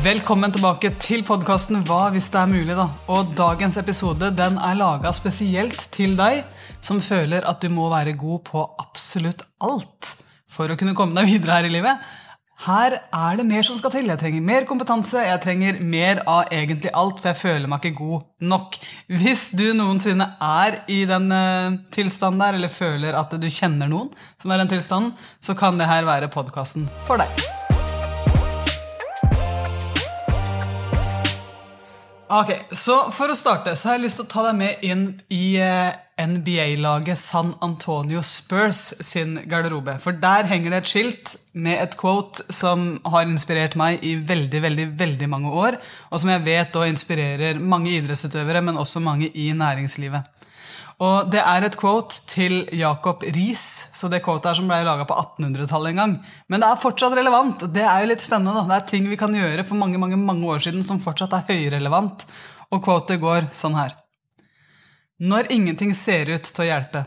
Velkommen tilbake til podkasten Hva hvis det er mulig? da Og Dagens episode den er laga spesielt til deg som føler at du må være god på absolutt alt for å kunne komme deg videre her i livet. Her er det mer som skal til. Jeg trenger mer kompetanse. Jeg trenger mer av egentlig alt, for jeg føler meg ikke god nok. Hvis du noensinne er i den uh, tilstanden der, eller føler at du kjenner noen som er i den tilstanden, så kan det her være podkasten for deg. Ok, så For å starte så har jeg lyst til å ta deg med inn i eh, NBA-laget San Antonio Spurs sin garderobe. For der henger det et skilt med et quote som har inspirert meg i veldig veldig, veldig mange år, og som jeg vet da inspirerer mange idrettsutøvere, men også mange i næringslivet. Og Det er et quote til Jacob Riis, så det quotet er som ble laga på 1800-tallet en gang. Men det er fortsatt relevant. Det er jo litt spennende. da. Det er ting vi kan gjøre for mange mange, mange år siden som fortsatt er høyrelevant. Og quotet går sånn her. Når ingenting ser ut til å hjelpe,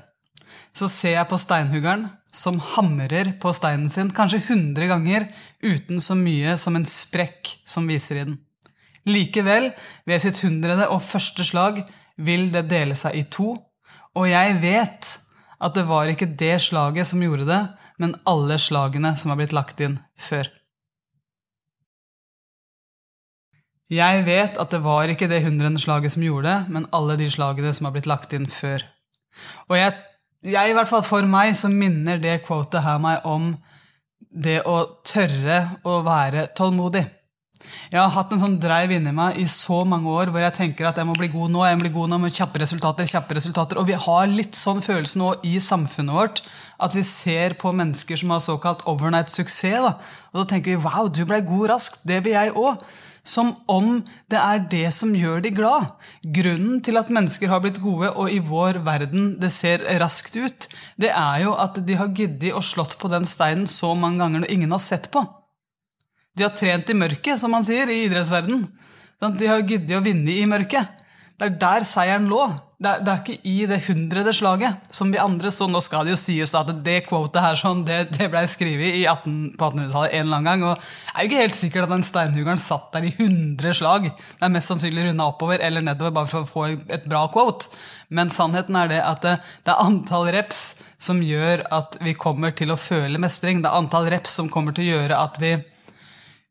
så ser jeg på steinhuggeren som hamrer på steinen sin kanskje 100 ganger uten så mye som en sprekk som viser i den. Likevel, ved sitt hundrede og første slag, vil det dele seg i to og jeg vet at det var ikke det slaget som gjorde det, men alle slagene som har blitt lagt inn før. Jeg vet at det var ikke det hundrende slaget som gjorde det, men alle de slagene som har blitt lagt inn før. Og jeg, jeg, i hvert fall for meg, så minner det quotet her meg om det å tørre å være tålmodig. Jeg har hatt en sånn dreiv inni meg i så mange år hvor jeg tenker at jeg må bli god nå, jeg må bli god nå med kjappe resultater, kjappe resultater. Og vi har litt sånn følelse nå i samfunnet vårt at vi ser på mennesker som har såkalt overnight suksess. Og da tenker vi wow, du ble god raskt. Det vil jeg òg. Som om det er det som gjør de glad. Grunnen til at mennesker har blitt gode, og i vår verden det ser raskt ut, det er jo at de har giddet å slått på den steinen så mange ganger når ingen har sett på. De har trent i mørket, som man sier i idrettsverdenen. De har giddet å vinne i mørket. Det er der seieren lå. Det er, det er, ikke i det hundrede slaget som vi andre så Nå skal det jo sies at det quotet her sånn, det, det ble skrevet i 18, på 1800-tallet en eller annen gang. og Det er jo ikke helt sikkert at den steinhuggeren satt der i 100 slag. Det er mest sannsynlig runda oppover eller nedover bare for å få et bra quote. Men sannheten er det at det, det er antall reps som gjør at vi kommer til å føle mestring. Det er antall reps som kommer til å gjøre at vi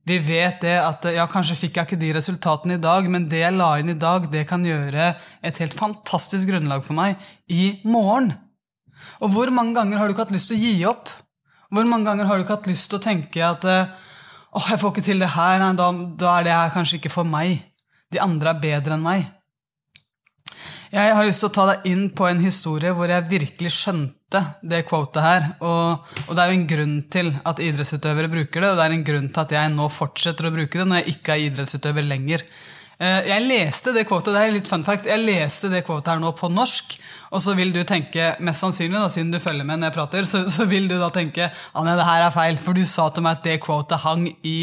vi vet det at ja, kanskje fikk jeg ikke de resultatene i dag, men det jeg la inn i dag, det kan gjøre et helt fantastisk grunnlag for meg i morgen. Og hvor mange ganger har du ikke hatt lyst til å gi opp? Hvor mange ganger har du ikke hatt lyst til å tenke at åh, jeg får ikke til det her, nei, da, da er det her kanskje ikke for meg. De andre er bedre enn meg. Jeg har lyst til å ta deg inn på en historie hvor jeg virkelig skjønte det quotet her. Og, og, det er jo en grunn til at idrettsutøvere bruker det, og det er en grunn til at jeg nå fortsetter å bruke det når jeg ikke er idrettsutøver lenger. Eh, jeg leste det kvotet det er litt fun fact, jeg leste det kvotet her nå på norsk. Og så vil du tenke, mest sannsynlig da, siden du følger med når jeg prater, så, så vil du da tenke Anja, det her er feil, for du sa til meg at det kvotet hang i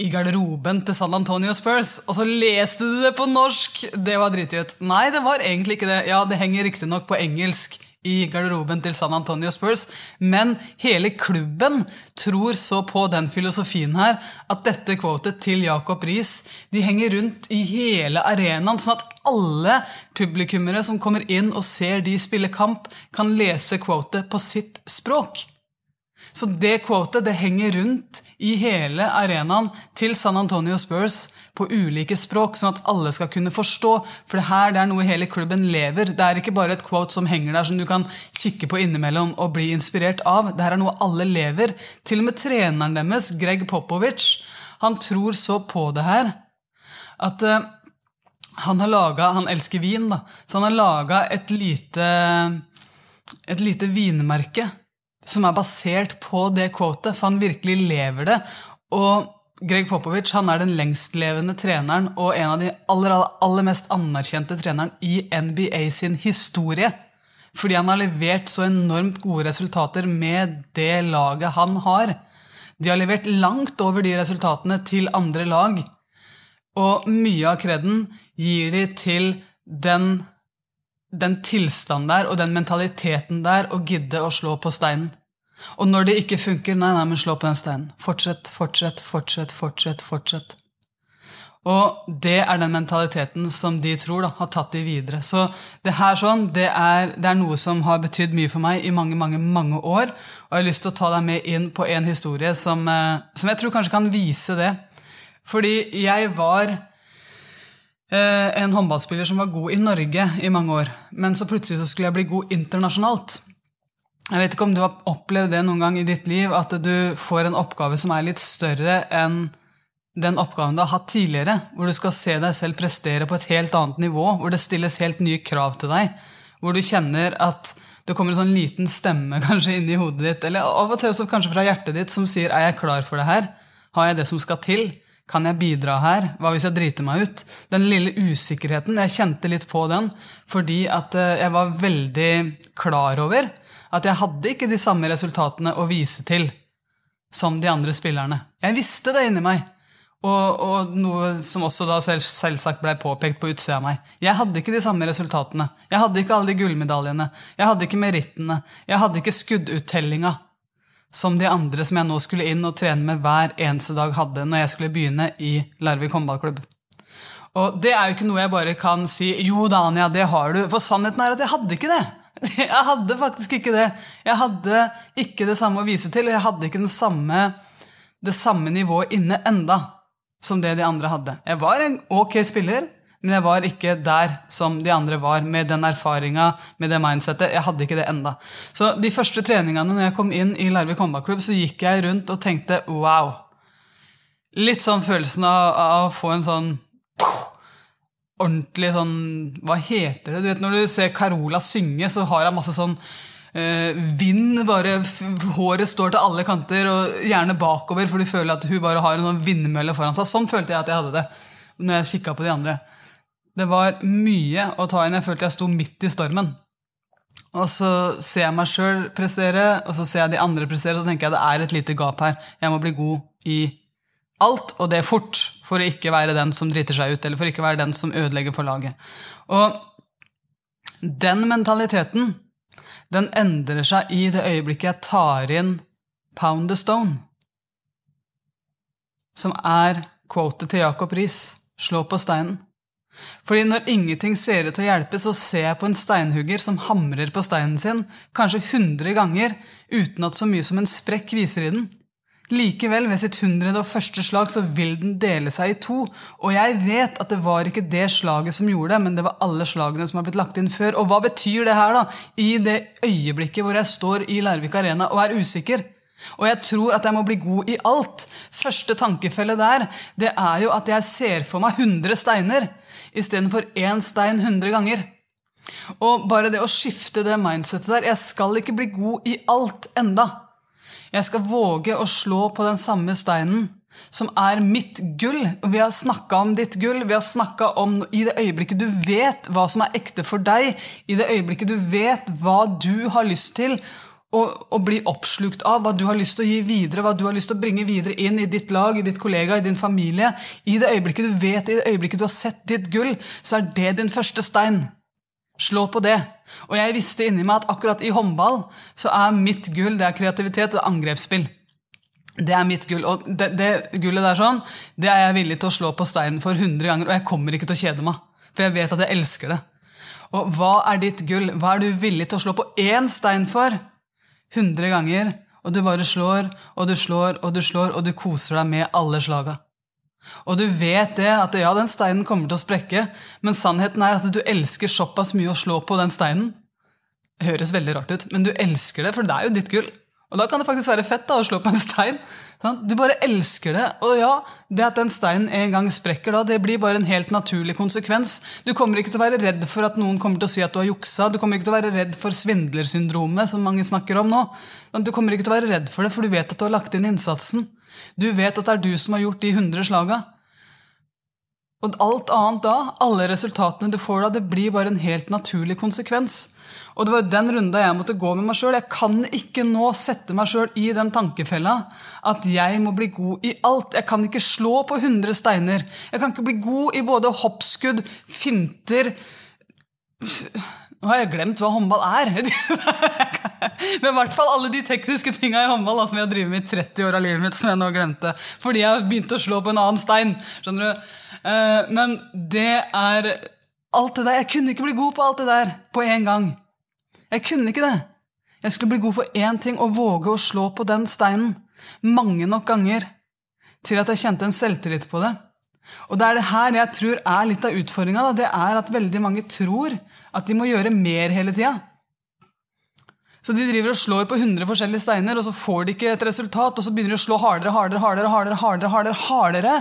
i garderoben til San Antonio Spurs, og så leste du det på norsk! Det var dritgøy. Nei, det var egentlig ikke det. Ja, det henger riktignok på engelsk i garderoben til San Antonio Spurs, men hele klubben tror så på den filosofien her at dette quotet til Jacob Riis de henger rundt i hele arenaen, sånn at alle publikummere som kommer inn og ser de spille kamp, kan lese quotet på sitt språk. Så det quotet det henger rundt i hele arenaen til San Antonio Spurs på ulike språk, sånn at alle skal kunne forstå. For det her det er noe hele klubben lever. Det er ikke bare et quote som henger der, som du kan kikke på innimellom og bli inspirert av. Det her er noe alle lever. Til og med treneren deres, Greg Popovic, han tror så på det her at uh, han har laga Han elsker vin, da. Så han har laga et lite et lite vinmerke som er basert på det quotet, for han virkelig lever det. Og Greg Popovic han er den lengstlevende treneren og en av de aller, aller mest anerkjente treneren i NBA sin historie. Fordi han har levert så enormt gode resultater med det laget han har. De har levert langt over de resultatene til andre lag. Og mye av kreden gir de til den den tilstanden der og den mentaliteten der å gidde å slå på steinen. Og når det ikke funker, nei, nei, men slå på den steinen. Fortsett, fortsett, fortsett, fortsett. fortsett. Og det er den mentaliteten som de tror da, har tatt de videre. Så det her sånn, det er, det er noe som har betydd mye for meg i mange mange, mange år. Og jeg har lyst til å ta deg med inn på en historie som, eh, som jeg tror kanskje kan vise det. Fordi jeg var eh, en håndballspiller som var god i Norge i mange år. Men så plutselig så skulle jeg bli god internasjonalt. Jeg vet ikke om du har opplevd det noen gang i ditt liv, at du får en oppgave som er litt større enn den oppgaven du har hatt tidligere, hvor du skal se deg selv prestere på et helt annet nivå, hvor det stilles helt nye krav til deg, hvor du kjenner at det kommer en sånn liten stemme kanskje inni hodet ditt, eller av og til også kanskje fra hjertet ditt, som sier 'er jeg klar for det her'? Har jeg det som skal til? Kan jeg bidra her? Hva hvis jeg driter meg ut? Den lille usikkerheten, jeg kjente litt på den fordi at eh, jeg var veldig klar over at jeg hadde ikke de samme resultatene å vise til som de andre spillerne. Jeg visste det inni meg. Og, og, noe som også da selv, selvsagt ble påpekt på utsida av meg. Jeg hadde ikke de samme resultatene. Jeg hadde ikke alle de gullmedaljene. Jeg hadde ikke merittene. Jeg hadde ikke skudduttellinga som de andre som jeg nå skulle inn og trene med hver eneste dag, hadde når jeg skulle begynne i Larvik håndballklubb. Og det er jo ikke noe jeg bare kan si 'jo da, Anja, det har du'. For sannheten er at jeg hadde ikke det. Jeg hadde faktisk ikke det. Jeg hadde ikke det samme å vise til, og jeg hadde ikke samme, det samme nivået inne enda som det de andre hadde. Jeg var en ok spiller, men jeg var ikke der som de andre var, med den erfaringa, med det mindsettet. Jeg hadde ikke det enda. Så de første treningene når jeg kom inn i Larvik håndballklubb, så gikk jeg rundt og tenkte wow. Litt sånn følelsen av, av å få en sånn ordentlig sånn Hva heter det? Du vet Når du ser Carola synge, så har hun masse sånn eh, vind. bare Håret står til alle kanter, og gjerne bakover, for du føler at hun bare har en sånn vindmølle foran seg. Sånn følte jeg at jeg hadde det når jeg kikka på de andre. Det var mye å ta inn. Jeg følte jeg sto midt i stormen. Og så ser jeg meg sjøl prestere, og så ser jeg de andre prestere, og så tenker jeg det er et lite gap her. Jeg må bli god i alt, og det fort, for å ikke være den som driter seg ut, eller for å ikke være den som ødelegger for laget. Og den mentaliteten den endrer seg i det øyeblikket jeg tar inn Pound the Stone, som er quotet til Jacob Riis, slå på steinen. Fordi når ingenting ser ut til å hjelpe, så ser jeg på en steinhugger som hamrer på steinen sin, kanskje hundre ganger, uten at så mye som en sprekk viser i den. Likevel, ved sitt hundrede og første slag, så vil den dele seg i to. Og jeg vet at det var ikke det slaget som gjorde det, men det var alle slagene som har blitt lagt inn før. Og hva betyr det her, da? I det øyeblikket hvor jeg står i Larvik Arena og er usikker. Og jeg tror at jeg må bli god i alt. Første tankefelle der, det er jo at jeg ser for meg 100 steiner istedenfor én stein 100 ganger. Og bare det å skifte det mindsettet der Jeg skal ikke bli god i alt enda. Jeg skal våge å slå på den samme steinen som er mitt gull. Vi har snakka om ditt gull. Vi har snakka om i det øyeblikket du vet hva som er ekte for deg, i det øyeblikket du vet hva du har lyst til å, å bli oppslukt av, hva du har lyst til å gi videre, hva du har lyst til å bringe videre inn i ditt lag, i ditt kollega, i din familie. I det øyeblikket du vet, i det øyeblikket du har sett ditt gull, så er det din første stein. Slå på det. Og jeg visste inni meg at akkurat i håndball så er mitt gull det er kreativitet og angrepsspill. Det er mitt gull. Og det, det, gullet der sånn, det er jeg villig til å slå på steinen for 100 ganger, og jeg kommer ikke til å kjede meg. For jeg vet at jeg elsker det. Og hva er ditt gull? Hva er du villig til å slå på én stein for 100 ganger? Og du bare slår og du slår og du slår, og du koser deg med alle slaga. Og du vet det, at ja, den steinen kommer til å sprekke, men sannheten er at du elsker såpass mye å slå på den steinen. Det høres veldig rart ut, men du elsker det, for det er jo ditt gull. Og da kan det faktisk være fett da, å slå på en stein. Du bare elsker det. Og ja, det at den steinen en gang sprekker, da, det blir bare en helt naturlig konsekvens. Du kommer ikke til å være redd for at noen kommer til å si at du har juksa. Du kommer ikke til å være redd for svindlersyndromet, som mange snakker om nå. Du kommer ikke til å være redd for det, for du vet at du har lagt inn innsatsen. Du vet at det er du som har gjort de 100 slaga. Og alt annet da, alle resultatene du får da, det blir bare en helt naturlig konsekvens. Og det var den runda jeg måtte gå med meg sjøl. Jeg kan ikke nå sette meg sjøl i den tankefella at jeg må bli god i alt. Jeg kan ikke slå på 100 steiner. Jeg kan ikke bli god i både hoppskudd, finter Nå har jeg glemt hva håndball er. Men i hvert fall alle de tekniske tinga i håndball da, som jeg har drevet med i 30 år av livet mitt, som jeg nå glemte. Fordi jeg begynte å slå på en annen stein. skjønner du? Eh, men det er alt det der. Jeg kunne ikke bli god på alt det der på en gang. Jeg kunne ikke det. Jeg skulle bli god på én ting og våge å slå på den steinen mange nok ganger til at jeg kjente en selvtillit på det. Og det er det her jeg tror er litt av utfordringa. Det er at veldig mange tror at de må gjøre mer hele tida. Så de driver og slår på 100 forskjellige steiner, og så får de ikke et resultat. Og så begynner de å slå hardere, hardere, hardere, hardere, hardere, hardere, hardere.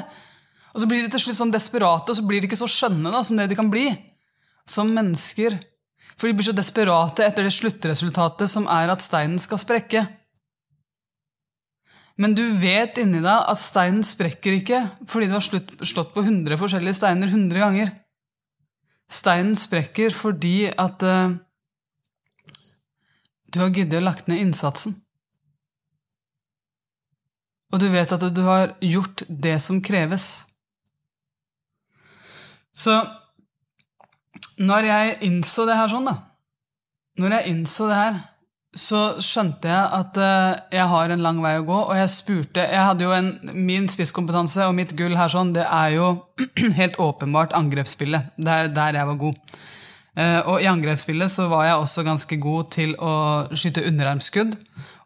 Og så blir de til slutt sånn desperate, og så blir de ikke så skjønne da, som det de kan bli. Som mennesker. For de blir så desperate etter det sluttresultatet som er at steinen skal sprekke. Men du vet inni deg at steinen sprekker ikke fordi du har slått på 100 forskjellige steiner 100 ganger. Steinen sprekker fordi at uh, du har giddet å lagt ned innsatsen. Og du vet at du har gjort det som kreves. Så når jeg innså det her sånn, da Når jeg innså det her, så skjønte jeg at uh, jeg har en lang vei å gå, og jeg spurte jeg hadde jo en, Min spisskompetanse og mitt gull her sånn, det er jo helt åpenbart angrepsspillet. Det er der jeg var god. Uh, og i angrepsspillet så var jeg også ganske god til å skyte underarmskudd.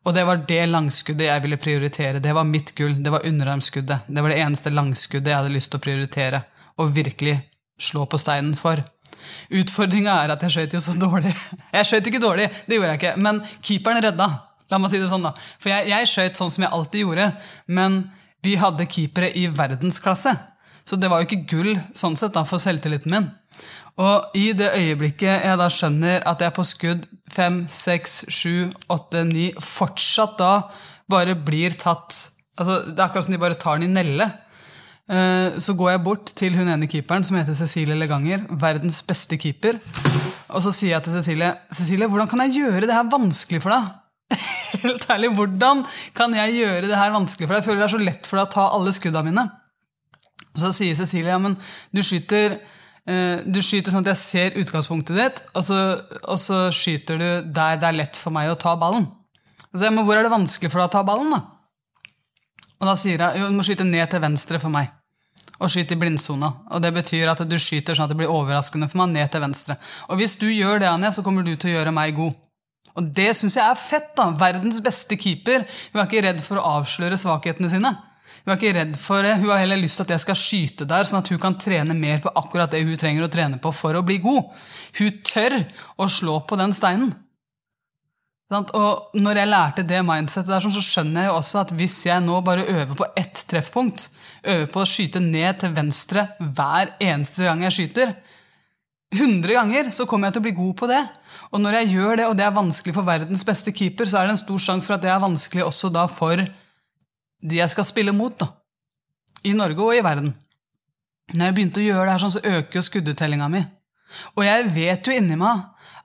Og det var det langskuddet jeg ville prioritere. Det var mitt gull. Det var underarmskuddet. Det var det eneste langskuddet jeg hadde lyst til å prioritere. Og virkelig slå på steinen for. Utfordringa er at jeg skøyt jo så dårlig. Jeg skøyt ikke dårlig, det gjorde jeg ikke, men keeperen redda. La meg si det sånn da. For jeg, jeg skøyt sånn som jeg alltid gjorde, men vi hadde keepere i verdensklasse. Så det var jo ikke gull sånn sett da, for selvtilliten min. Og i det øyeblikket jeg da skjønner at jeg på skudd 5, 6, 7, 8, 9 fortsatt da bare blir tatt altså Det er akkurat som de bare tar den i nelle. Eh, så går jeg bort til hun ene keeperen, som heter Cecilie Leganger. Verdens beste keeper. Og så sier jeg til Cecilie Cecilie, hvordan kan jeg gjøre det her vanskelig for deg? Helt ærlig, hvordan kan jeg gjøre det her vanskelig for deg? Jeg føler det er så lett for deg å ta alle skudda mine. Så sier Cecilie ja, men du skyter, eh, du skyter sånn at jeg ser utgangspunktet ditt, og så, og så skyter du der det er lett for meg å ta ballen. Så jeg, men Hvor er det vanskelig for deg å ta ballen? da? Og da sier jeg jo, du må skyte ned til venstre for meg. Og skyte i blindsona. Og det betyr at du skyter sånn at det blir overraskende for meg ned til venstre. Og hvis du gjør det, Anja, så kommer du til å gjøre meg god. Og det syns jeg er fett. da. Verdens beste keeper. Hun er ikke redd for å avsløre svakhetene sine. Hun er ikke redd for det. Hun har heller lyst til at jeg skal skyte der, sånn at hun kan trene mer på akkurat det hun trenger å trene på for å bli god. Hun tør å slå på den steinen. Og når jeg lærte det mindsetet, der, så skjønner jeg jo også at hvis jeg nå bare øver på ett treffpunkt, øver på å skyte ned til venstre hver eneste gang jeg skyter 100 ganger så kommer jeg til å bli god på det. Og når jeg gjør det, og det er vanskelig for verdens beste keeper, så er det en stor sjanse for at det er vanskelig også da for de jeg skal spille mot. da. I Norge og i verden. Når jeg begynte å gjøre det her sånn, så øker jo skuddetellinga mi. Og jeg vet jo inni meg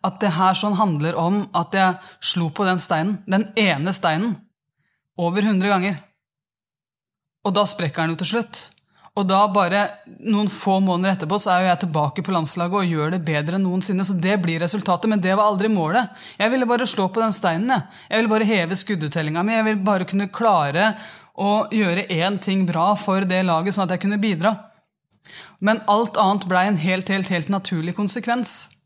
at det her sånn handler om at jeg slo på den steinen, den ene steinen, over 100 ganger. Og da sprekker den jo til slutt. Og da bare noen få måneder etterpå så er jo jeg tilbake på landslaget og gjør det bedre enn noensinne. Så det blir resultatet, men det var aldri målet. Jeg ville bare slå på den steinen. Jeg, jeg ville bare heve skudduttellinga mi. Jeg ville bare kunne klare å gjøre én ting bra for det laget, sånn at jeg kunne bidra. Men alt annet blei en helt, helt, helt naturlig konsekvens.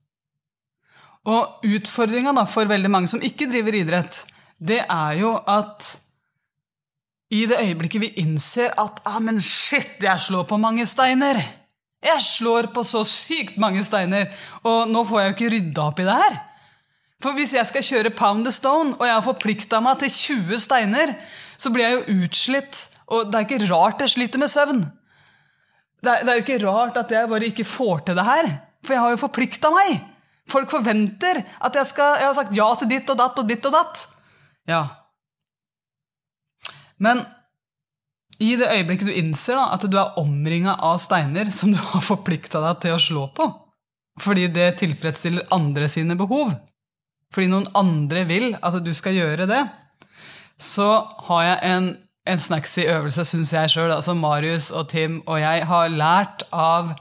Og utfordringa for veldig mange som ikke driver idrett, det er jo at i det øyeblikket vi innser at ah, men shit, jeg slår på mange steiner Jeg slår på så sykt mange steiner, og nå får jeg jo ikke rydda opp i det her. For hvis jeg skal kjøre pound the stone, og jeg har forplikta meg til 20 steiner, så blir jeg jo utslitt, og det er ikke rart jeg sliter med søvn. Det er, det er jo ikke rart at jeg bare ikke får til det her, for jeg har jo forplikta meg. Folk forventer at jeg skal Jeg har sagt ja til ditt og datt og ditt og datt. Ja. Men i det øyeblikket du innser da, at du er omringa av steiner som du har forplikta deg til å slå på, fordi det tilfredsstiller andre sine behov, fordi noen andre vil at du skal gjøre det, så har jeg en, en snacksy øvelse, syns jeg sjøl. Altså Marius og Tim og jeg har lært av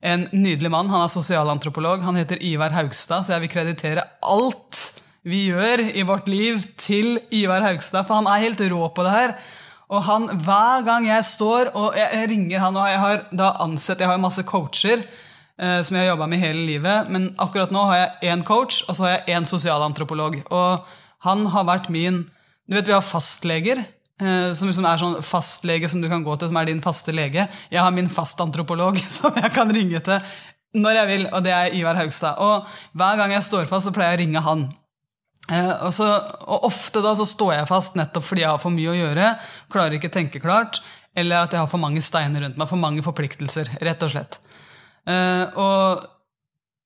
en nydelig mann. Han er sosialantropolog. Han heter Ivar Haugstad, så jeg vil kreditere alt vi gjør i vårt liv, til Ivar Haugstad, for han er helt rå på det her. Og han, hver gang jeg står og jeg, ringer han, og jeg har da ansett Jeg har masse coacher eh, som jeg har jobba med hele livet, men akkurat nå har jeg én coach, og så har jeg én sosialantropolog. Og han har vært min Du vet, vi har fastleger. Eh, som liksom er sånn fastlege som du kan gå til, som er din faste lege. Jeg har min fastantropolog som jeg kan ringe til når jeg vil, og det er Ivar Haugstad. Og hver gang jeg står fast, så pleier jeg å ringe han. Eh, og, så, og, ofte da så står jeg fast nettopp fordi jeg har for mye å gjøre, klarer ikke tenke klart, eller at jeg har for mange steiner rundt meg, for mange forpliktelser, rett og slett. Eh, og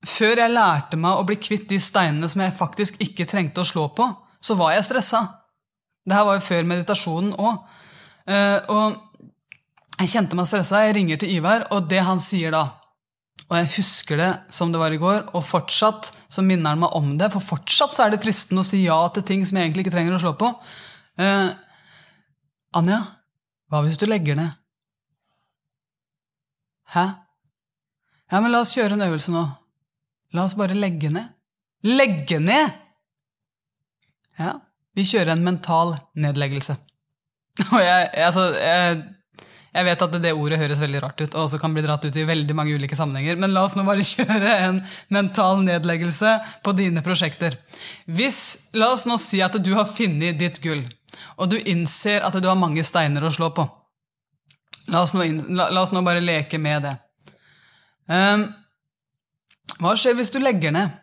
før jeg lærte meg å bli kvitt de steinene som jeg faktisk ikke trengte å slå på, så var jeg stressa. Det her var jo før meditasjonen òg. Eh, og jeg kjente meg stressa. Jeg ringer til Ivar, og det han sier da og jeg husker det som det var i går, og fortsatt så minner han meg om det. For fortsatt så er det fristende å si ja til ting som jeg egentlig ikke trenger å slå på. Eh, Anja, hva hvis du legger ned? Hæ? Ja, men la oss kjøre en øvelse nå. La oss bare legge ned. Legge ned! Ja, vi kjører en mental nedleggelse. Og jeg, altså, jeg jeg vet at det ordet høres veldig rart ut og også kan bli dratt ut i veldig mange ulike sammenhenger, men la oss nå bare kjøre en mental nedleggelse på dine prosjekter. Hvis, La oss nå si at du har funnet ditt gull, og du innser at du har mange steiner å slå på. La oss nå, inn, la, la oss nå bare leke med det. Um, hva skjer hvis du legger ned?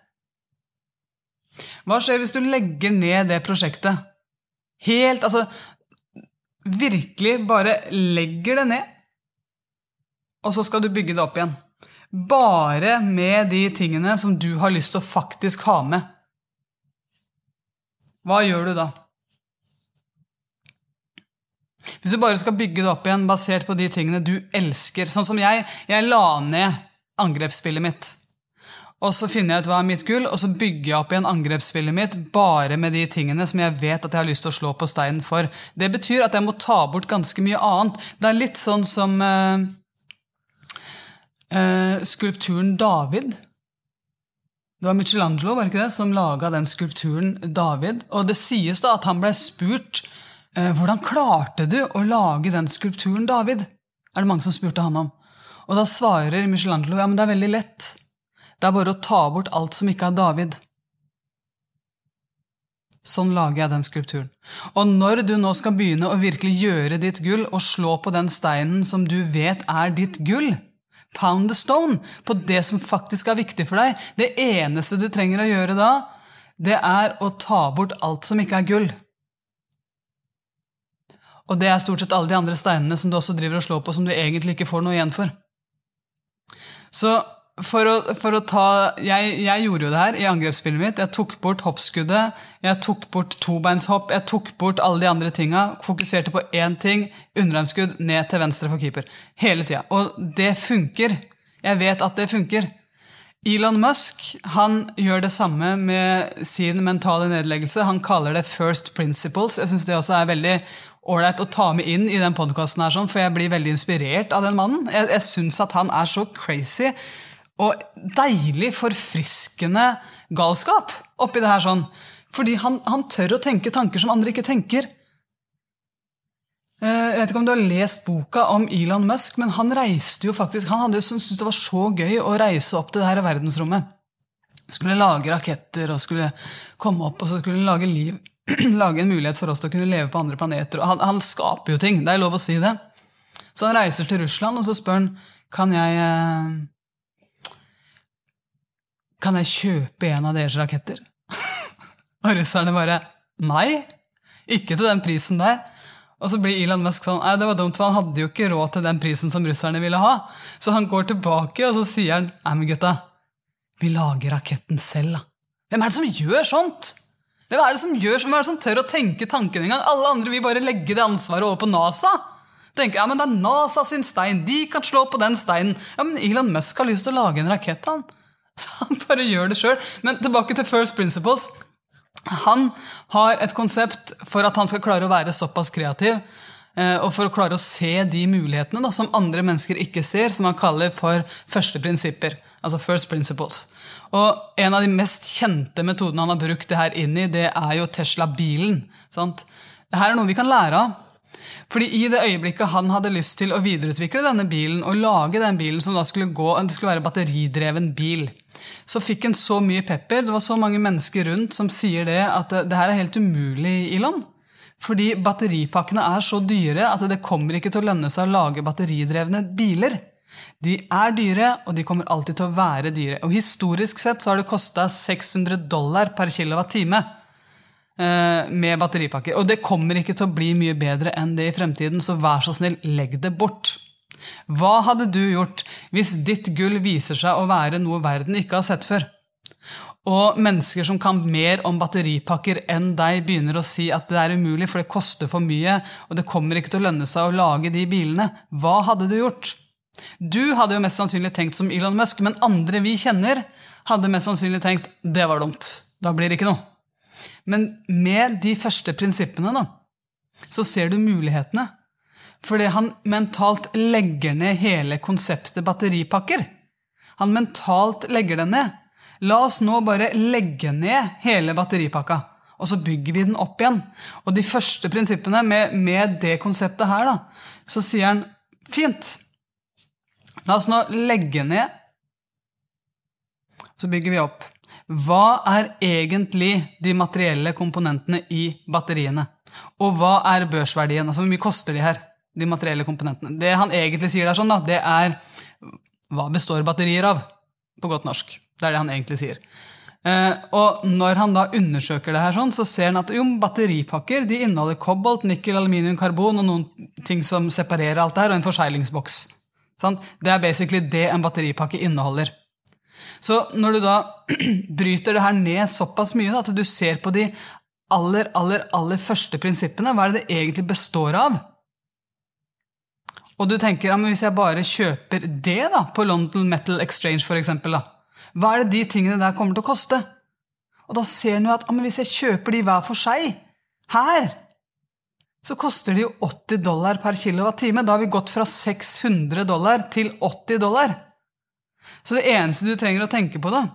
Hva skjer hvis du legger ned det prosjektet? Helt, altså, virkelig bare legger det ned, og så skal du bygge det opp igjen. Bare med de tingene som du har lyst til å faktisk ha med. Hva gjør du da? Hvis du bare skal bygge det opp igjen basert på de tingene du elsker Sånn som jeg. Jeg la ned angrepsspillet mitt. Og så finner jeg ut hva er mitt gull, og så bygger jeg opp igjen angrepsspillet mitt bare med de tingene som jeg vet at jeg har lyst til å slå på steinen for. Det betyr at jeg må ta bort ganske mye annet. Det er litt sånn som uh, uh, skulpturen David. Det var Michelangelo var ikke det, som laga den skulpturen David. Og det sies da at han ble spurt uh, hvordan klarte du å lage den skulpturen David. Er det mange som spurte han om. Og da svarer Michelangelo ja, men det er veldig lett. Det er bare å ta bort alt som ikke er David. Sånn lager jeg den skulpturen. Og når du nå skal begynne å virkelig gjøre ditt gull og slå på den steinen som du vet er ditt gull, pound the stone på det som faktisk er viktig for deg, det eneste du trenger å gjøre da, det er å ta bort alt som ikke er gull. Og det er stort sett alle de andre steinene som du også driver og slår på, som du egentlig ikke får noe igjen for. Så for å, for å, ta jeg, jeg, gjorde jo det her i angrepsspillet mitt. Jeg tok bort hoppskuddet, jeg tok bort tobeinshopp, jeg tok bort alle de andre tinga. Fokuserte på én ting, underarmskudd ned til venstre for keeper. Hele tida. Og det funker. Jeg vet at det funker. Elon Musk han gjør det samme med sin mentale nedleggelse. Han kaller det 'first principles'. Jeg syns det også er veldig ålreit å ta med inn i den podkasten, sånn, for jeg blir veldig inspirert av den mannen. Jeg, jeg syns at han er så crazy og deilig, forfriskende galskap oppi det her sånn. Fordi han, han, tør å tenke tanker som andre ikke tenker. Eh, jeg vet ikke om du har lest boka om Elon Musk, men han reiste jo faktisk, han hadde jo syntes det var så gøy å reise opp til det her verdensrommet. Skulle lage raketter og skulle komme opp og så skulle lage liv. lage en mulighet for oss til å kunne leve på andre planeter. Han, han, skaper jo ting, det er lov å si det. Så han reiser til Russland og så spør han kan jeg eh, kan jeg kjøpe en av deres raketter? og russerne bare Nei, ikke til den prisen der. Og så blir Elon Musk sånn Nei, det var dumt, for han hadde jo ikke råd til den prisen som russerne ville ha. Så han går tilbake, og så sier han Nei, men gutta, vi lager raketten selv, da. Hvem er det som gjør sånt? Hvem er det som gjør, hvem er det som tør å tenke tanken engang? Alle andre vil bare legge det ansvaret over på NASA. Tenker, ja, men Det er NASA sin stein, de kan slå på den steinen. Ja, Men Elon Musk har lyst til å lage en rakett. han. Så han bare gjør det sjøl. Men tilbake til First Principles. Han har et konsept for at han skal klare å være såpass kreativ. eh, og for å klare å se de mulighetene da, som andre mennesker ikke ser, som han kaller for første prinsipper. Altså first principles. Og en av de mest kjente metodene han har brukt det her inn i, det er jo Tesla-bilen. sant? Dette er noe vi kan lære av. Fordi i det øyeblikket han hadde lyst til å videreutvikle denne bilen og lage den bilen som da skulle gå, det skulle være batteridreven bil, så fikk han så mye pepper. Det var så mange mennesker rundt som sier det at det her er helt umulig, Elon. Fordi batteripakkene er så dyre at det kommer ikke til å lønne seg å lage batteridrevne biler. De er dyre, og de kommer alltid til å være dyre. Og historisk sett så har det kosta 600 dollar per kilowattime eh, med batteripakker. Og det kommer ikke til å bli mye bedre enn det i fremtiden, så vær så snill, legg det bort. Hva hadde du gjort hvis ditt gull viser seg å være noe verden ikke har sett før? Og mennesker som kan mer om batteripakker enn deg, begynner å si at det er umulig, for det koster for mye, og det kommer ikke til å lønne seg å lage de bilene. Hva hadde du gjort? Du hadde jo mest sannsynlig tenkt som Elon Musk, men andre vi kjenner, hadde mest sannsynlig tenkt det var dumt. Da blir det ikke noe. Men med de første prinsippene da, så ser du mulighetene. Fordi han mentalt legger ned hele konseptet batteripakker. Han mentalt legger det ned. La oss nå bare legge ned hele batteripakka, og så bygger vi den opp igjen. Og de første prinsippene med, med det konseptet her, da, så sier han fint. La oss nå legge ned, så bygger vi opp. Hva er egentlig de materielle komponentene i batteriene? Og hva er børsverdien? Altså Hvor mye koster de her? De materielle komponentene. Det han egentlig sier der, sånn da, det er hva består batterier av? På godt norsk. Det er det han egentlig sier. Eh, og når han da undersøker det her, sånn, så ser han at jo, batteripakker de inneholder kobolt, nikkel, aluminium, karbon og noen ting som separerer alt det her, og en forseglingsboks. Sant? Det er basically det en batteripakke inneholder. Så når du da bryter det her ned såpass mye at du ser på de aller, aller, aller første prinsippene, hva er det det egentlig består av? Og du tenker ja, hvis jeg bare kjøper det da, på London Metal Exchange for eksempel, da, hva er det de tingene der kommer til å koste? Og da ser du at ja, men hvis jeg kjøper de hver for seg her, så koster de jo 80 dollar per kilowattime. Da har vi gått fra 600 dollar til 80 dollar. Så det eneste du trenger å tenke på, da,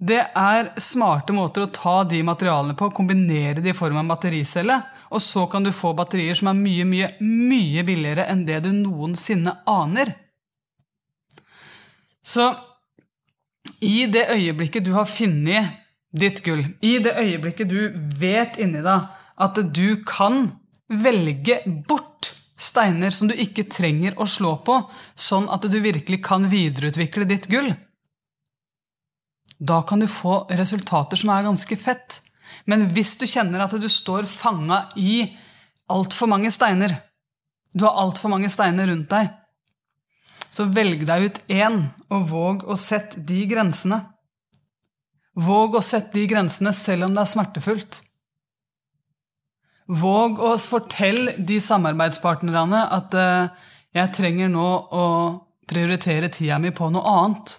det er smarte måter å ta de materialene på, kombinere de i form av battericelle, og så kan du få batterier som er mye, mye, mye billigere enn det du noensinne aner. Så i det øyeblikket du har funnet ditt gull, i det øyeblikket du vet inni deg at du kan velge bort steiner som du ikke trenger å slå på, sånn at du virkelig kan videreutvikle ditt gull. Da kan du få resultater som er ganske fett. Men hvis du kjenner at du står fanga i altfor mange steiner, du har altfor mange steiner rundt deg, så velg deg ut én, og våg å sette de grensene. Våg å sette de grensene selv om det er smertefullt. Våg å fortelle de samarbeidspartnerne at uh, jeg trenger nå å prioritere tida mi på noe annet.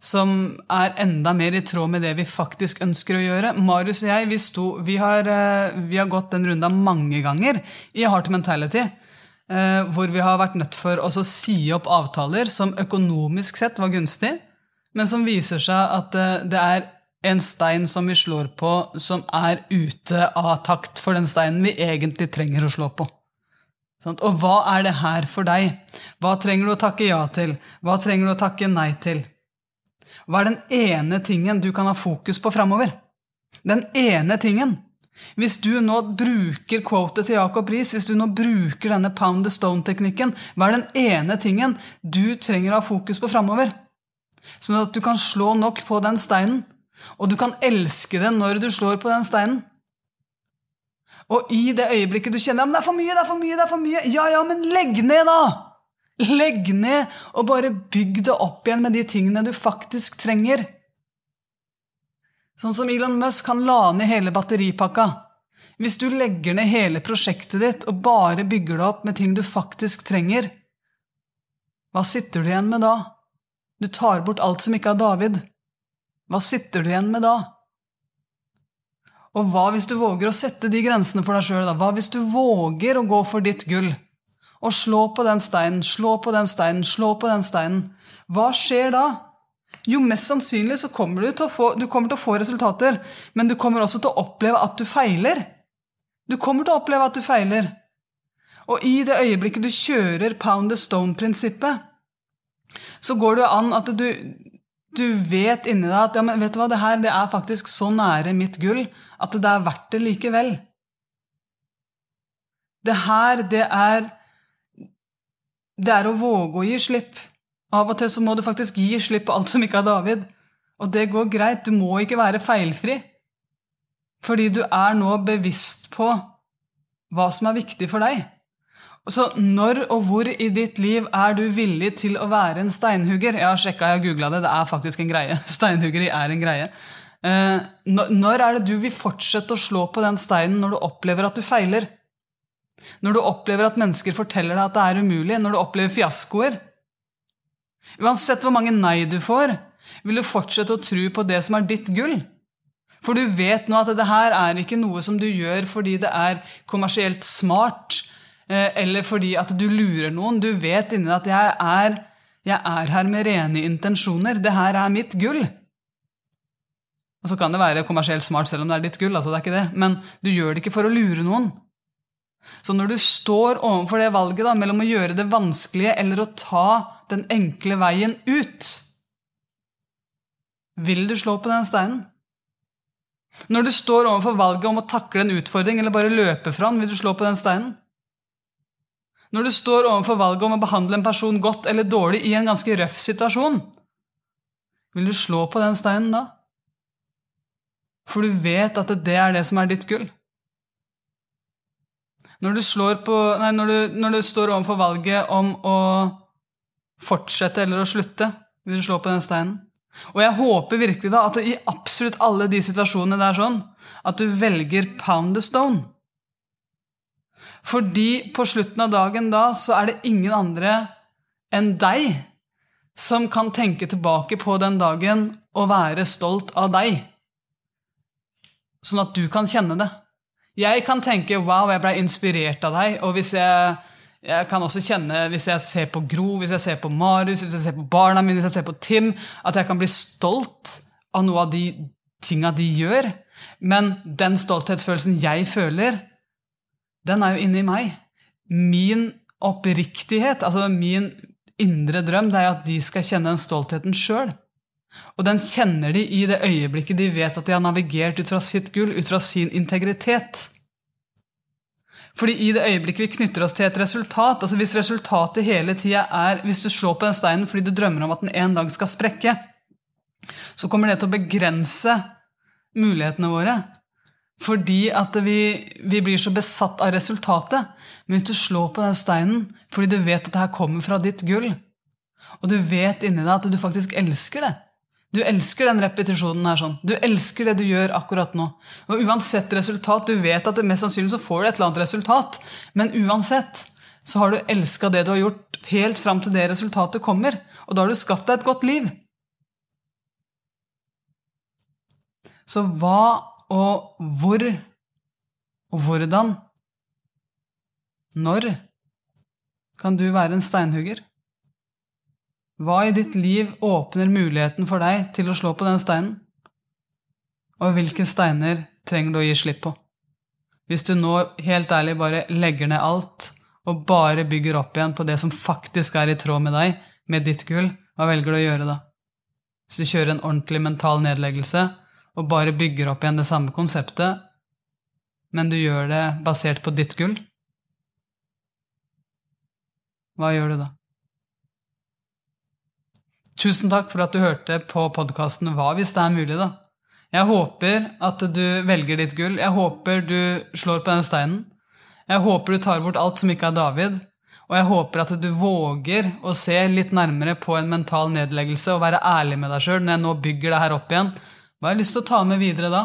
Som er enda mer i tråd med det vi faktisk ønsker å gjøre. Marius og jeg vi, sto, vi, har, uh, vi har, gått den runda mange ganger i Heart Mentality. Uh, hvor vi har vært nødt for å si opp avtaler som økonomisk sett var gunstig, men som viser seg at det er en stein som vi slår på, som er ute av takt for den steinen vi egentlig trenger å slå på. Og hva er det her for deg? Hva trenger du å takke ja til? Hva trenger du å takke nei til? Hva er den ene tingen du kan ha fokus på framover? Den ene tingen. Hvis du nå bruker quotet til Jacob Riis, hvis du nå bruker denne pound the stone-teknikken, hva er den ene tingen du trenger å ha fokus på framover? Sånn at du kan slå nok på den steinen og du kan elske den når du slår på den steinen. Og i det øyeblikket du kjenner at det er for mye, det er for mye, det er for mye, ja, ja, men legg ned, da! Legg ned, og bare bygg det opp igjen med de tingene du faktisk trenger. Sånn som Elon Musk, han la ned hele batteripakka. Hvis du legger ned hele prosjektet ditt og bare bygger det opp med ting du faktisk trenger, hva sitter du igjen med da? Du tar bort alt som ikke er David. Hva sitter du igjen med da? Og hva hvis du våger å sette de grensene for deg sjøl? Hva hvis du våger å gå for ditt gull? Og slå på den steinen, slå på den steinen, slå på den steinen. Hva skjer da? Jo, mest sannsynlig så kommer du til å få, til å få resultater, men du kommer også til å oppleve at du feiler. Du kommer til å oppleve at du feiler. Og i det øyeblikket du kjører pound the stone-prinsippet, så går det an at du, du vet inni deg at ja, men vet du hva, det her det er faktisk så nære mitt gull at det er verdt det likevel. Det her, det er Det er å våge å gi slipp. Av og til så må du faktisk gi slipp på alt som ikke er David. Og det går greit. Du må ikke være feilfri. Fordi du er nå bevisst på hva som er viktig for deg. Så når og hvor i ditt liv er du villig til å være en steinhugger? Jeg har sjekka, jeg har googla det. Det er faktisk en greie. Steinhuggeri er en greie. Eh, når er det du vil fortsette å slå på den steinen når du opplever at du feiler? Når du opplever at mennesker forteller deg at det er umulig? Når du opplever fiaskoer? Uansett hvor mange nei du får, vil du fortsette å tro på det som er ditt gull. For du vet nå at det her er ikke noe som du gjør fordi det er kommersielt smart, eller fordi at du lurer noen. Du vet inni deg at jeg er, jeg er her med rene intensjoner. Det her er mitt gull. Og så kan det være kommersielt smart selv om det er ditt gull. altså det er ikke det. Men du gjør det ikke for å lure noen. Så når du står overfor det valget da, mellom å gjøre det vanskelige eller å ta den enkle veien ut, vil du slå på den steinen? Når du står overfor valget om å takle en utfordring eller bare løpe fra den, vil du slå på den steinen? Når du står overfor valget om å behandle en person godt eller dårlig i en ganske røff situasjon, vil du slå på den steinen da? For du vet at det er det som er ditt gull. Når du, på, nei, når, du, når du, står overfor valget om å fortsette eller å slutte, vil du slå på den steinen. Og jeg håper virkelig da at i absolutt alle de situasjonene det er sånn, at du velger pound the stone. Fordi på slutten av dagen da så er det ingen andre enn deg som kan tenke tilbake på den dagen og være stolt av deg sånn at du kan kjenne det. Jeg kan tenke 'wow, jeg ble inspirert av deg', og hvis jeg, jeg kan også kjenne, hvis jeg ser på Gro, hvis jeg ser på Marius, hvis jeg ser på barna mine, hvis jeg ser på Tim, at jeg kan bli stolt av noe av de tinga de gjør. Men den stolthetsfølelsen jeg føler, den er jo inni meg. Min oppriktighet, altså min indre drøm, det er at de skal kjenne den stoltheten sjøl. Og den kjenner de i det øyeblikket de vet at de har navigert ut fra sitt gull, ut fra sin integritet. Fordi i det øyeblikket vi knytter oss til et resultat altså Hvis resultatet hele tida er Hvis du slår på den steinen fordi du drømmer om at den en dag skal sprekke, så kommer det til å begrense mulighetene våre. Fordi at vi, vi blir så besatt av resultatet. Men hvis du slår på den steinen fordi du vet at det her kommer fra ditt gull, og du vet inni deg at du faktisk elsker det, du elsker den repetisjonen her sånn. Du elsker det du gjør akkurat nå. Og uansett resultat, du vet at det mest sannsynlig så får du et eller annet resultat, men uansett så har du elska det du har gjort, helt fram til det resultatet kommer. Og da har du skapt deg et godt liv. Så hva og hvor og hvordan Når kan du være en steinhugger? Hva i ditt liv åpner muligheten for deg til å slå på den steinen? Og hvilke steiner trenger du å gi slipp på? Hvis du nå helt ærlig bare legger ned alt og bare bygger opp igjen på det som faktisk er i tråd med deg, med ditt gull, hva velger du å gjøre da? Hvis du kjører en ordentlig mental nedleggelse og bare bygger opp igjen det samme konseptet, men du gjør det basert på ditt gull, hva gjør du da? Tusen takk for at du hørte på podkasten Hva hvis det er mulig, da. Jeg håper at du velger ditt gull. Jeg håper du slår på denne steinen. Jeg håper du tar bort alt som ikke er David. Og jeg håper at du våger å se litt nærmere på en mental nedleggelse og være ærlig med deg sjøl når jeg nå bygger det her opp igjen. Hva har jeg lyst til å ta med videre da,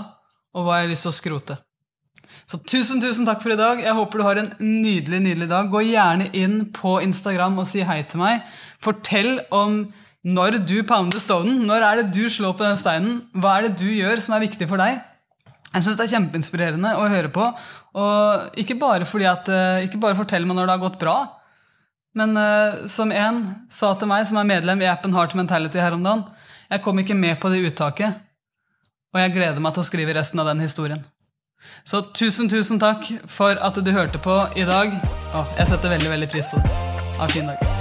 og hva har jeg lyst til å skrote? Så tusen, tusen takk for i dag. Jeg håper du har en nydelig, nydelig dag. Gå gjerne inn på Instagram og si hei til meg. Fortell om når du pounder stonen, når er det du slår på den steinen? Hva er det du gjør som er viktig for deg? Jeg syns det er kjempeinspirerende å høre på. Og ikke bare fordi at eh, Ikke bare fortell meg når det har gått bra, men uh, som en sa til meg, som er medlem i appen Heart Mentality her om dagen Jeg kom ikke med på det uttaket, og jeg gleder meg til å skrive resten av den historien. Så tusen, tusen takk for at du hørte på i dag. Å, jeg setter veldig, veldig pris på det. Ha en fin dag.